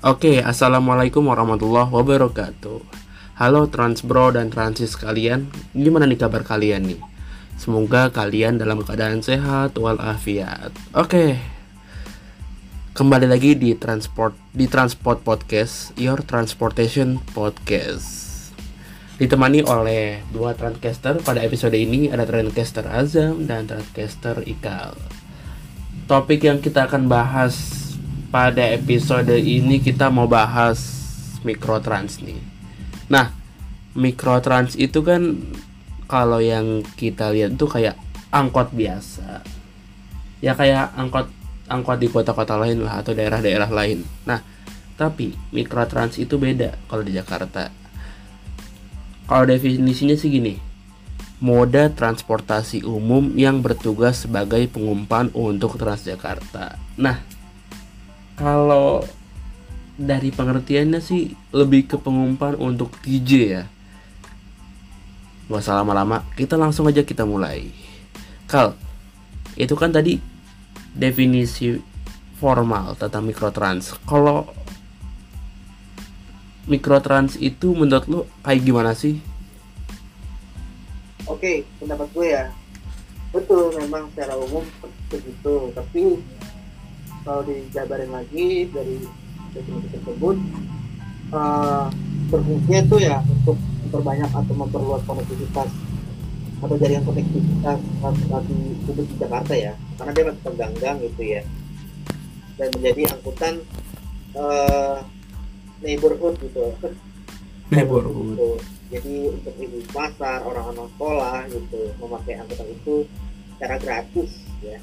Oke, assalamualaikum warahmatullahi wabarakatuh. Halo Transbro dan Transis kalian, gimana nih kabar kalian nih? Semoga kalian dalam keadaan sehat walafiat. Oke, kembali lagi di transport di Transport Podcast, Your Transportation Podcast. Ditemani oleh dua transcaster pada episode ini ada transcaster Azam dan transcaster Ikal. Topik yang kita akan bahas pada episode ini kita mau bahas mikrotrans nih. Nah, mikrotrans itu kan kalau yang kita lihat tuh kayak angkot biasa. Ya kayak angkot angkot di kota-kota lain lah atau daerah-daerah lain. Nah, tapi mikrotrans itu beda kalau di Jakarta. Kalau definisinya sih gini. Moda transportasi umum yang bertugas sebagai pengumpan untuk Transjakarta. Nah, kalau dari pengertiannya sih lebih ke pengumpan untuk TJ ya. Gak usah lama-lama kita langsung aja kita mulai. Kal itu kan tadi definisi formal tentang mikrotrans. Kalau mikrotrans itu menurut lo kayak gimana sih? Oke, pendapat gue ya. Betul memang secara umum begitu tapi kalau dijabarin lagi dari definisi tersebut uh, berfungsinya itu ya untuk memperbanyak atau memperluas konektivitas atau jaringan konektivitas transportasi publik di Jakarta ya. Karena dia masih terganggang gitu ya. Dan menjadi angkutan uh, neighborhood gitu. Neighborhood. Gitu. jadi untuk ibu pasar orang-orang sekolah gitu memakai angkutan itu secara gratis ya.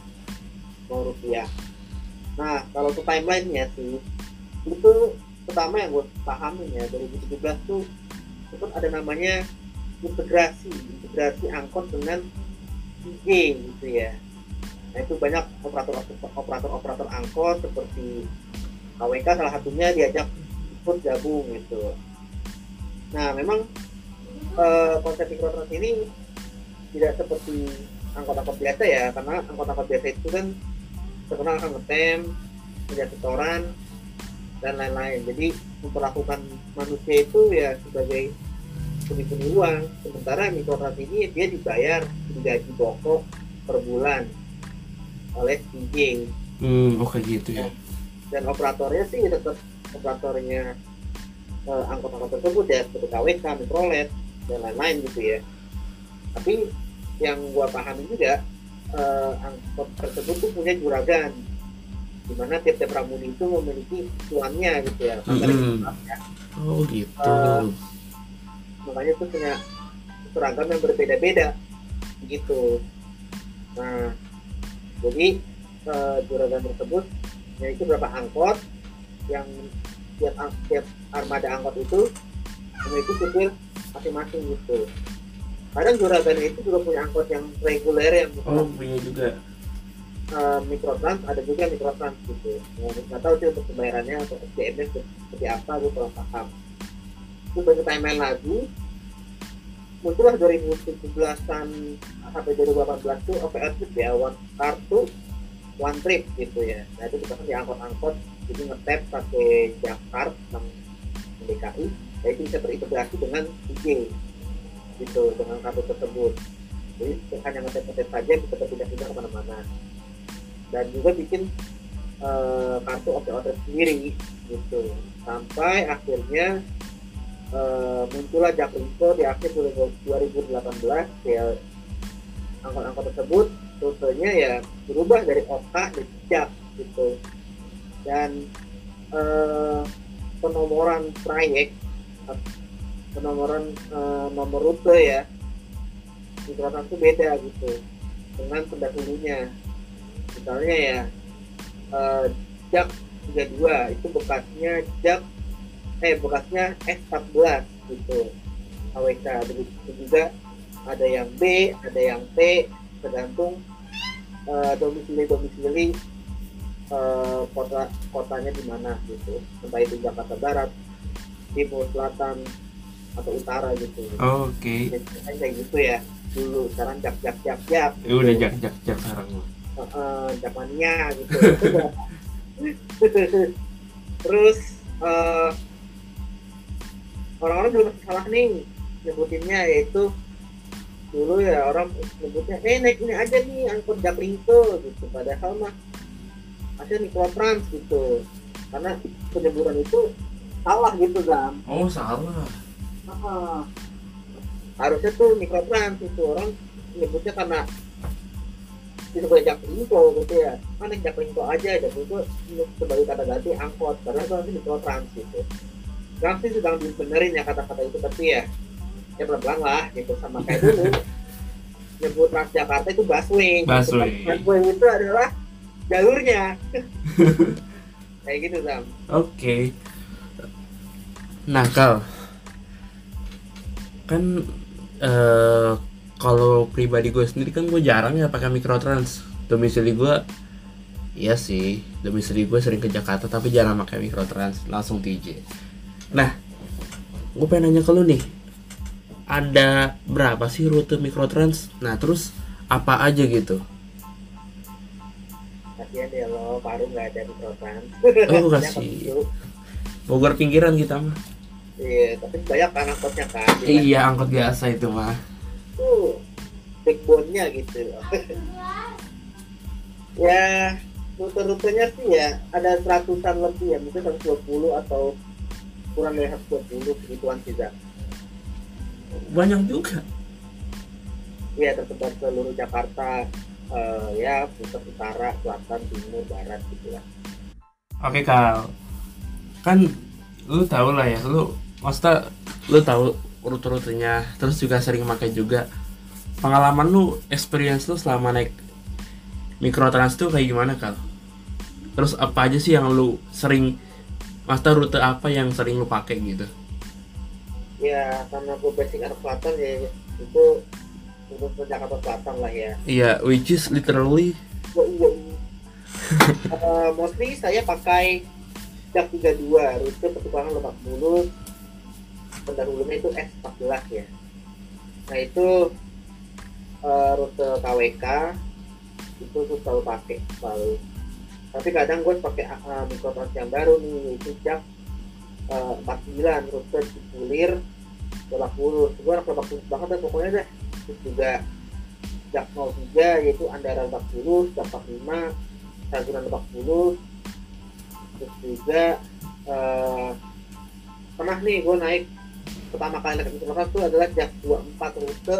Mau rupiah Nah, kalau untuk timelinenya sih, itu pertama yang gue pahamin ya, 2017 tuh sempat ada namanya integrasi, integrasi angkot dengan IG gitu ya. Nah itu banyak operator-operator angkot seperti KWK salah satunya diajak ikut gabung gitu. Nah memang eh, konsep mikrotrans ini tidak seperti angkot-angkot biasa ya, karena angkot-angkot biasa itu kan terkenal akan ngetem punya setoran dan lain-lain. Jadi memperlakukan manusia itu ya sebagai puni-puni uang. Sementara mikrotrans ini dia dibayar gaji pokok per bulan oleh DJ hmm oke okay, gitu ya. Dan operatornya sih tetap operatornya eh, angkot-angkot tersebut ya seperti KWK, Mikrolet dan lain-lain gitu ya. Tapi yang gua pahami juga uh, angkot tersebut tuh punya juragan di mana tiap-tiap ramuni itu memiliki tuannya gitu ya mm -hmm. ya. oh gitu uh, makanya tuh punya seragam yang berbeda-beda gitu nah jadi uh, juragan tersebut yaitu berapa angkot yang tiap tiap armada angkot itu memiliki supir masing-masing gitu kadang juragan itu juga punya angkot yang reguler yang oh punya juga. uh, mikrotrans ada juga mikrotrans gitu. Nggak tahu sih untuk pembayarannya atau SDM nya seperti apa gue kurang paham. Itu banyak timeline lagi. Muncullah 2017an sampai 2018 tuh OPR trip ya one kartu one trip gitu ya. Nah itu kita kan di angkot-angkot jadi ngetap pakai Jakarta yang DKI itu bisa terintegrasi dengan IG gitu dengan kartu tersebut. Jadi hanya ngetes-ngetes saja bisa berpindah-pindah ke mana-mana. Dan juga bikin uh, kartu OTOT sendiri gitu. Sampai akhirnya uh, muncullah Jaklingko di akhir 2018 ya angkot-angkot tersebut rutenya ya berubah dari otak ke Jak gitu. Dan uh, penomoran trayek penomoran uh, nomor rute ya. Mikrotrans itu beda gitu dengan pendahulunya. Misalnya ya uh, jak 32 itu bekasnya jak eh bekasnya S14 gitu. AWK begitu juga ada yang B ada yang T tergantung uh, domisili domisili uh, kota kotanya di mana gitu. Entah itu Jakarta Barat Timur Selatan atau utara gitu. Oh, oke. Okay. kayak gitu ya dulu sekarang jak jak jak jak. Gitu. udah jak jak jak sekarang uh, uh, jakmania gitu. Terus eh, orang-orang juga masih salah nih nyebutinnya yaitu dulu ya orang nyebutnya eh naik ini aja nih angkot Jaklingko gitu. Padahal mah hasil mikrotrans gitu. Karena penyebutan itu salah gitu kan oh salah Ah. harusnya tuh mikrotrans itu orang nyebutnya karena disebut Jaklingko gitu ya. Kan naik Jaklingko aja Jaklingko sebagai kata ganti angkot. Karena itu nanti mikrotrans gitu sekarang sih sedang dibenerin ya kata-kata itu tapi ya ya pelan-pelan lah gitu. Sama kayak dulu nyebut Transjakarta itu busway. Busway. Gitu. busway itu adalah jalurnya. Kayak gitu Sam. Oke. Nah kal kan eh kalau pribadi gue sendiri kan gue jarang ya pakai mikrotrans. Domisili gue iya sih domisili gue sering ke Jakarta tapi jarang pakai mikrotrans langsung TJ nah gue pengen nanya ke lu nih ada berapa sih rute mikrotrans? Nah terus apa aja gitu? Kasihan deh lo paru nggak ada mikrotrans. Oh, kasih. Bogor pinggiran kita mah iya tapi banyak kan angkotnya kan. Iya angkot biasa itu mah. Tuh backbone-nya gitu. Ya rute-rutenya sih ya ada seratusan lebih ya mungkin 120 atau kurang dari 120 segituan sih Zak. banyak juga. Ya tersebar seluruh Jakarta eh, ya pusat utara selatan timur barat gitu lah. Oke Kal, kan lu tau lah ya, lu maksudnya lu tahu rute-rutenya, terus juga sering pakai juga. Pengalaman lu, experience lu selama naik mikrotrans tuh kayak gimana Kal? Terus apa aja sih yang lu sering, maksudnya rute apa yang sering lu pakai gitu? ya karena gue basic anak selatan ya itu untuk Jakarta Selatan lah ya Iya, which is literally. Eh, mostly saya pakai Jak 32 rute pertukaran Lebak Bulus pendahulunya itu S14 ya. Nah itu eh, rute KWK itu tuh selalu pakai selalu. Tapi kadang gue pakai uh, mikrotrans yang baru nih yaitu Jak eh, 49 rute Cipulir Lebak Bulus gue Lebak Bulus banget deh pokoknya deh. Terus juga Jak 03 yaitu Andara Lebak Bulus, Jak 45 Ragunan Lebak Bulus terus juga eh, pernah nih gue naik pertama kali naik mikrotrans itu adalah Jak 24 rute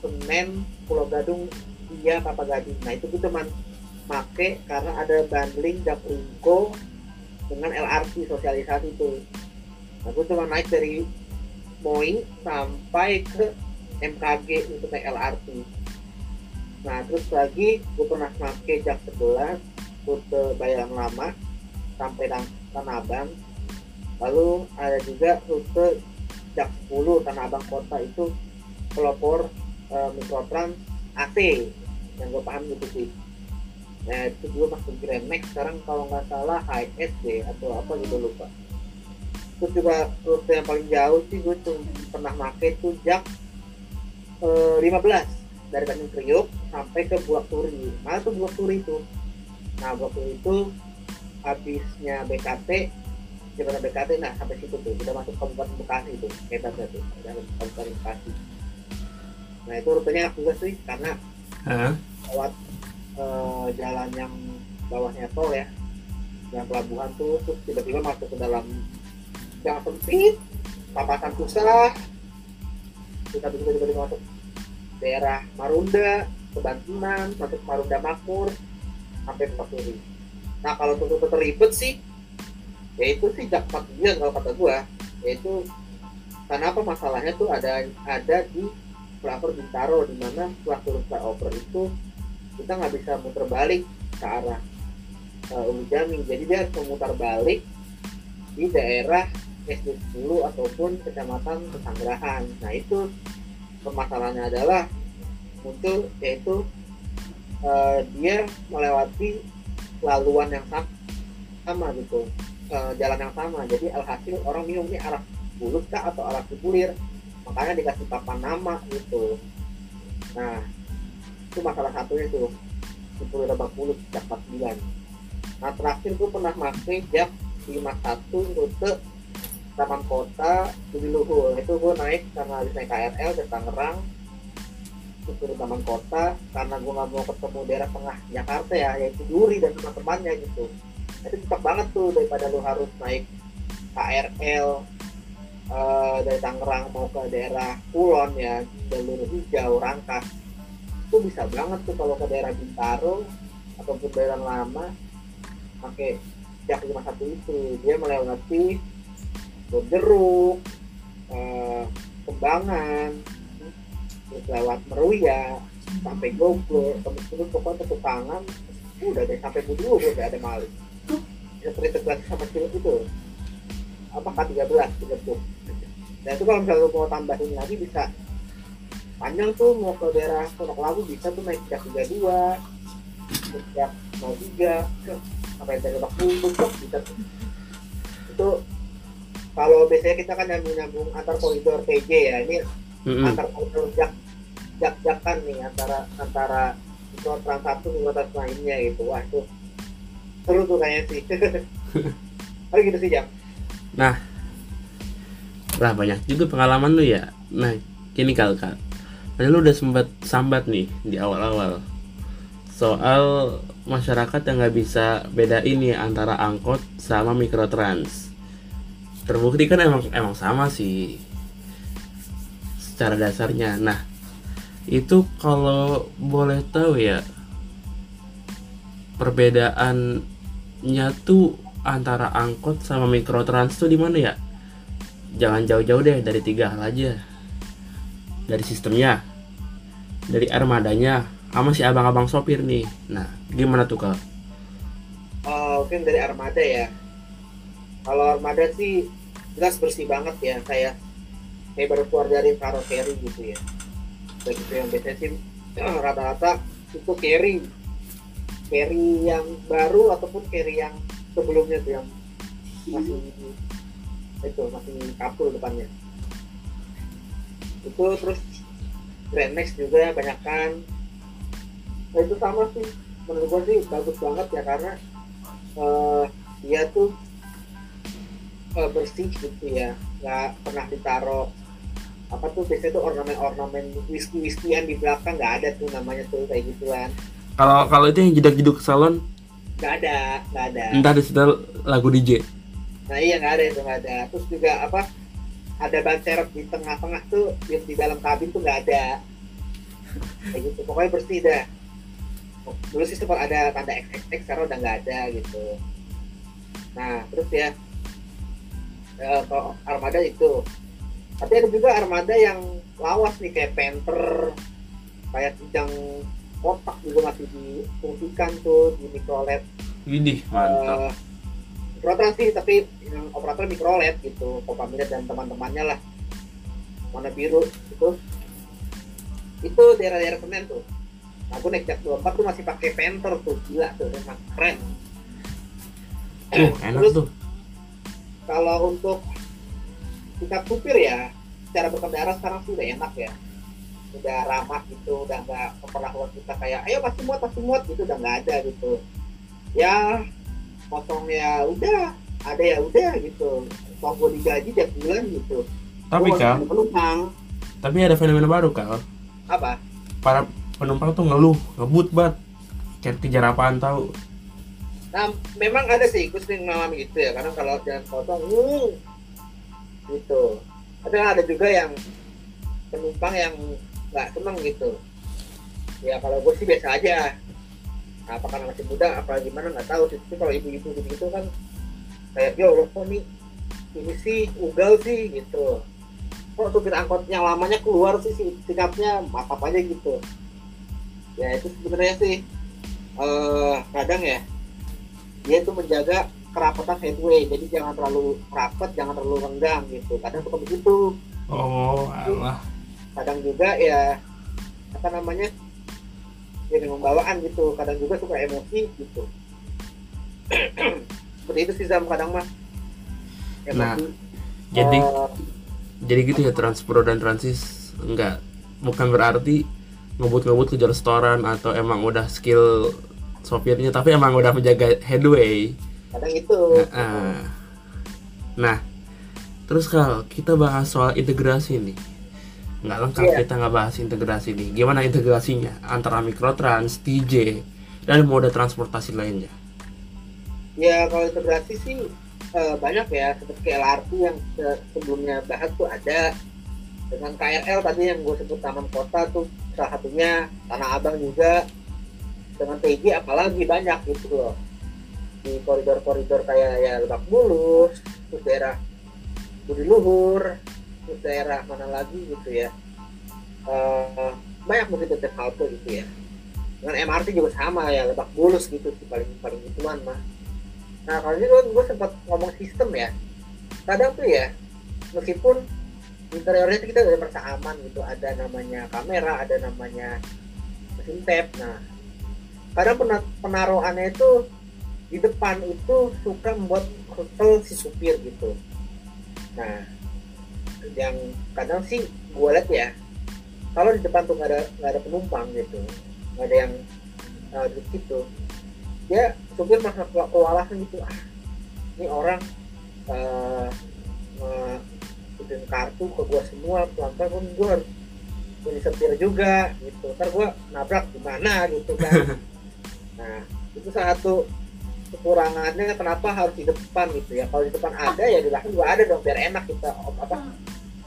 Senen Pulau Gadung via Papa Gading. Nah itu gue cuman make karena ada bundling Jak Lingko dengan LRT sosialisasi itu nah gue cuma naik dari Moi sampai ke MKG untuk naik LRT Nah, terus lagi gue pernah pakai jak 11 rute Bayaran Lama sampai Tan- Tanah Abang. Lalu ada juga rute jak 10 Tanah Abang Kota itu pelopor eh, mikrotrans AC yang gue paham gitu sih. Nah, itu gue masuk Grand Max sekarang kalau nggak salah HSD atau apa gitu lupa. Terus juga rute yang paling jauh sih gue cuma pernah pakai itu jak eh, 15 dari Tanjung Priuk sampai ke Buak Turi. Mana tuh Buak Turi itu? Nah, Buak Turi itu habisnya BKT, jembatan BKT, nah sampai situ tuh, kita masuk Kabupaten Bekasi itu, hebatnya tuh, ada Kabupaten Bekasi. Nah itu rutenya enak juga sih, karena Hah? lewat eh, jalan yang bawahnya tol ya, yang pelabuhan tuh, terus tiba-tiba masuk ke dalam yang sempit, papasan susah, kita bisa tiba-tiba masuk daerah Marunda, Kebantinan, masuk Marunda Makmur, sampai ke Pasuri. Nah kalau untuk rute ribet sih, yaitu sih jak 49 kalau kata gua, yaitu karena apa? Masalahnya tuh ada ada di flyover Bintaro di mana setelah turun flyover itu kita nggak bisa muter balik ke arah uh, Ulu Jami jadi dia harus memutar balik di daerah SD 10 ataupun kecamatan Pesanggerahan. Nah itu permasalahannya adalah muncul yaitu eh, dia melewati laluan yang sam- sama gitu eh, jalan yang sama. Jadi alhasil orang bingung ini arah bulus kah atau arah cipulir makanya dikasih papan nama gitu. Nah itu masalah satunya tuh. Cipulir lebak bulus jak 49 nah terakhir gue pernah pakai jak 51 rute Taman Kota di Luhur itu gue naik karena habis naik KRL ke Tangerang. Terus turun Taman Kota karena gue nggak mau ketemu daerah tengah Jakarta ya yaitu Duri dan teman-temannya gitu itu cepat banget tuh daripada lu harus naik KRL eh, dari Tangerang mau ke daerah Kulon ya jalur hijau Rangkas itu bisa banget tuh kalau ke daerah Bintaro ataupun daerah lama pakai jak 51 itu. Dia melewati Berjeruk, eh, Kembangan, terus lewat Meruya, sampai Goglo, terus pokoknya ke tangan, udah deh sampai Budu udah ada maling. Bisa terintegrasi sama Cilut itu. Apa K13, 30. Dan itu kalau misalnya mau tambahin lagi bisa panjang tuh mau ke daerah Pondok Labu bisa tuh naik jak 32 terus jak 03 sampai dari Lebak Bulus bisa tuh. itu kalau biasanya kita kan nyambung nyambung antar koridor TJ ya ini Mm-mm. antar koridor jak jak jakan nih antara antara mikrotrans satu mikrotrans lainnya gitu wah itu seru tuh kayaknya sih Tapi gitu sih jam Lah banyak juga pengalaman lu ya. Nah, gini kal kal. Tadi lu udah sempat sambat nih di awal-awal soal masyarakat yang nggak bisa bedain nih antara angkot sama mikrotrans. Terbukti kan emang emang sama sih secara dasarnya. Nah, itu kalau boleh tahu ya perbedaannya tuh antara angkot sama mikrotrans tuh di mana ya? jangan jauh-jauh deh dari tiga hal aja. Dari sistemnya dari armadanya sama si abang-abang sopir nih. Nah gimana tuh kak? Eh, mungkin dari armada ya. Kalau armada sih jelas bersih banget ya kayak kayak baru keluar dari karo carry gitu ya. Begitu yang biasanya sih rata-rata itu carry carry yang baru ataupun carry yang sebelumnya tuh yang masih itu masih kapul depannya. Itu terus Grand Max juga banyak kan nah, itu sama sih. Menurut gua sih bagus banget ya karena eh, dia tuh eh, bersih gitu ya. Nggak pernah ditaruh apa tuh biasanya tuh ornamen-ornamen whisky whiskyan di belakang nggak ada tuh namanya tuh kayak gituan kalau kalau itu yang jedak-jeduk salon? Nggak ada nggak ada. Entah di setel lagu DJ nah iya nggak ada itu nggak ada. Terus juga apa ada ban serep di tengah-tengah tuh yang di dalam kabin tuh nggak ada. Kayak gitu pokoknya bersih dah. Dulu sih sempat ada tanda XXX sekarang udah nggak ada gitu. Nah terus ya eh, kalau armada itu. Tapi ada juga armada yang lawas nih kayak Panther kayak kijang kotak juga masih difungsikan tuh di mikrolet Widih mantap. Eh, mikrotrans sih tapi yang operator mikrolet gitu Kopamida dan teman-temannya lah. Warna biru itu itu daerah-daerah Senen tuh. Nah, aku naik jak 24 tuh masih pakai Panther tuh gila tuh emang keren. Uh enak Terus- tuh. kalau untuk sikap supir ya cara berkendara sekarang sih udah enak ya udah ramah gitu udah nggak memperlakukan kita kayak ayo masih muat masih muat gitu udah nggak ada gitu. Ya potong ya udah ada ya udah gitu. Kalau gue digaji tiap bulan gitu. Tapi ada penumpang. Tapi ada fenomena baru kal apa? Para penumpang tuh ngeluh ngebut banget kayak kejar apaan tahu. Nah memang ada sih gue sering mengalami gitu ya. Karena kalau jalan potong uh, gitu. Ada ada juga yang penumpang yang nggak seneng gitu. Ya kalau gue sih biasa aja. Apa karena masih muda apa gimana nggak tahu sih. Tapi kalau ibu-ibu gitu kan kayak yo loh kok nih ini sih ugal sih gitu. Kok supir angkot yang lamanya keluar sih si- sikapnya apa aja gitu. Ya itu sebenarnya sih eh kadang ya dia tuh menjaga kerapatan headway. Jadi jangan terlalu rapat jangan terlalu renggang gitu. Kadang suka begitu. Oh alah kadang juga ya apa namanya jadi membawaan gitu. Kadang juga suka emosi gitu. Seperti itu sih Zam kadang mah. Nah, emosi jadi Eh, jadi gitu ya transpro dan transis. Enggak bukan berarti ngebut-ngebut kejar restoran atau emang udah skill sopirnya tapi emang udah menjaga headway. Kadang itu. Nah, nah, terus kalau kita bahas soal integrasi nih, nggak lengkap Iya. kita nggak bahas integrasi nih. Gimana integrasinya antara mikrotrans, TJ, dan moda transportasi lainnya? ya kalau integrasi sih eh, banyak ya seperti LRT yang se- sebelumnya bahas tuh ada dengan KRL tadi yang gue sebut Taman Kota tuh salah satunya Tanah Abang juga dengan TJ apalagi banyak gitu loh di koridor-koridor kayak ya Lebak Bulus terus daerah Budi Luhur daerah mana lagi gitu ya. Eh, banyak mungkin tetap halte gitu ya. Dengan MRT juga sama ya Lebak Bulus gitu sih paling paling gituan mah. Nah kalau ini gue sempat ngomong sistem ya. Kadang tuh ya meskipun interiornya kita udah merasa aman gitu ada namanya kamera ada namanya mesin tap nah. Kadang pena- penaruhannya itu di depan itu suka membuat kesel si supir gitu. Nah yang kadang sih gue lihat ya kalau di depan tuh nggak ada nggak ada penumpang gitu nggak ada yang uh, duduk gitu dia supir merasa ke- kewalahan gitu ah ini orang uh, ngikutin kartu ke gua semua pelan pelan gua harus jadi setir juga gitu ntar gua nabrak gimana gitu kan. Nah itu salah satu kekurangannya kenapa harus di depan gitu ya kalau di depan ada ya di belakang juga ada dong biar enak kita apa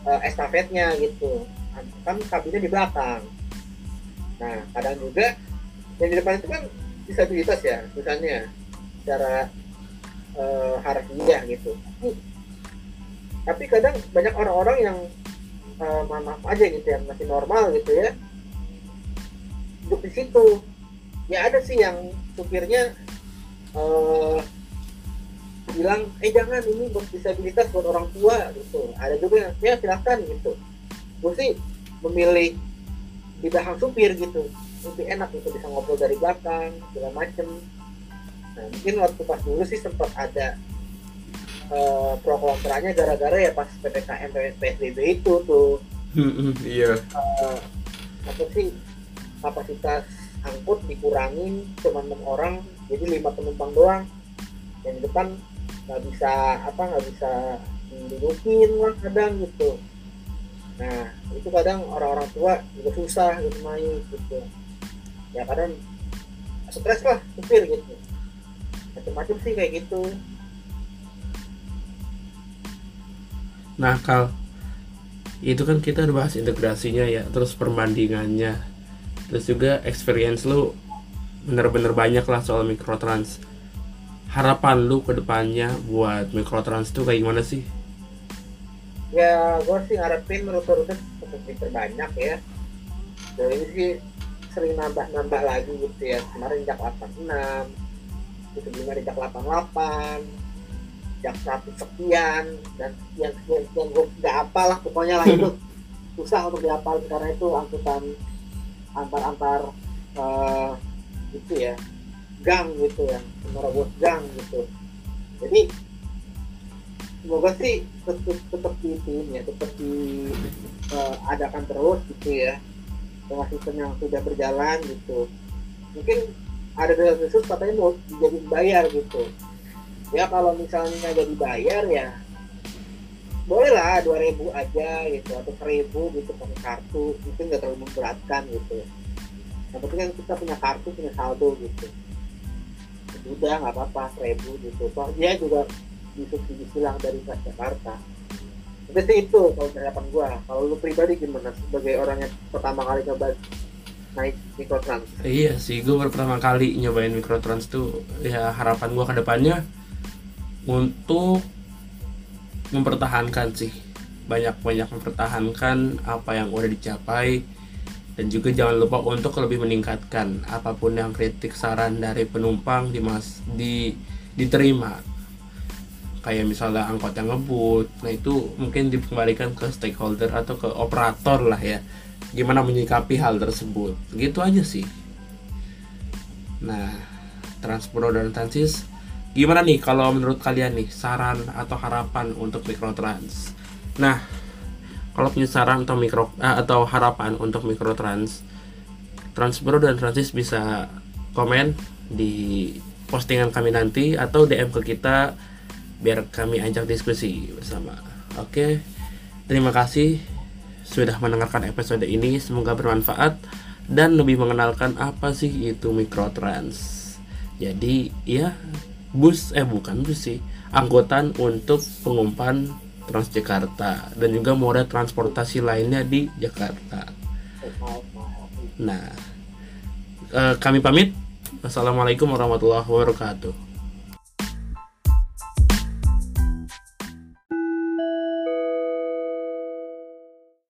eh, estafetnya gitu. Kan kabinnya di belakang. Nah kadang juga yang di depan itu kan disabilitas ya misalnya secara eh, harfiah gitu. Tapi- kadang banyak orang-orang yang eh, mohon maaf aja gitu yang masih normal gitu ya duduk di situ. Ya ada sih yang supirnya eh, bilang eh jangan ini buat disabilitas buat orang tua gitu. Ada juga yang ya silakan gitu. Gue sih memilih di belakang supir gitu. Lebih enak gitu bisa ngobrol dari belakang segala macem. Nah mungkin waktu pas dulu sih sempat ada eh, pro kontranya gara-gara ya pas ppkm psbb itu tuh. Iya. eh, apa sih kapasitas angkut dikurangin cuma enam orang jadi lima penumpang doang. Yang di depan nggak bisa apa nggak bisa dudukin lah kadang gitu. Nah itu kadang orang-orang tua juga susah gitu main gitu. Ya kadang stres lah supir gitu. Macam-macam sih kayak gitu. Nah, Kal, itu kan kita udah bahas integrasinya ya, terus perbandingannya, terus juga experience lu bener-bener banyak lah soal mikrotrans. Harapan lu ke depannya buat mikrotrans tuh kayak gimana sih? ya gue sih ngarepin rute-rute tetap diperbanyak ya. Dan ini sih sering nambah-nambah lagi gitu ya. Kemarin jak 86 itu sebelumnya di jak 88 jak 100 sekian dan sekian sekian sekian. Gue nggak apal lah pokoknya lah itu. Susah untuk dihafal karena itu angkutan antar-antar eh, itu ya gang gitu ya menerobos gang gitu. Jadi semoga sih tetap tetap ini ya tetap di adakan terus gitu ya. Dengan sistem yang sudah berjalan gitu. Mungkin ada desa khusus katanya mau jadi bayar gitu. Ya kalau misalnya jadi bayar ya boleh lah 2000 aja gitu atau 1000 gitu pakai kartu. Itu nggak terlalu memberatkan gitu. Yang penting kan kita punya kartu punya saldo gitu udah nggak apa-apa 1000 gitu. Toh dia juga disubsidi silang dari itu sih itu kalau harapan gua. Kalau lu pribadi gimana? Sebagai orang yang pertama kali coba naik mikrotrans. Iya sih, gue pertama kali nyobain mikrotrans tuh. Ya harapan gue ke depannya untuk mempertahankan sih. Banyak-banyak mempertahankan apa yang udah dicapai dan juga jangan lupa untuk lebih meningkatkan apa pun yang kritik saran dari penumpang dimas di diterima. Kayak misalnya angkot yang ngebut nah itu mungkin dikembalikan ke stakeholder atau ke operator lah ya. Gimana menyikapi hal tersebut? Gitu aja sih. Nah Transpro dan Transis gimana nih kalau menurut kalian nih saran atau harapan untuk mikrotrans? Nah kalau punya saran atau mikro eh, atau harapan untuk mikrotrans Transpro dan Transis bisa komen di postingan kami nanti atau DM ke kita biar kami ajak diskusi bersama. Oke. Terima kasih sudah mendengarkan episode ini. Semoga bermanfaat dan lebih mengenalkan apa sih itu mikrotrans. Jadi ya bus eh bukan bus sih, angkutan untuk pengumpan Transjakarta dan juga moda transportasi lainnya di Jakarta. Nah, eh, kami pamit. Wassalamualaikum warahmatullahi wabarakatuh.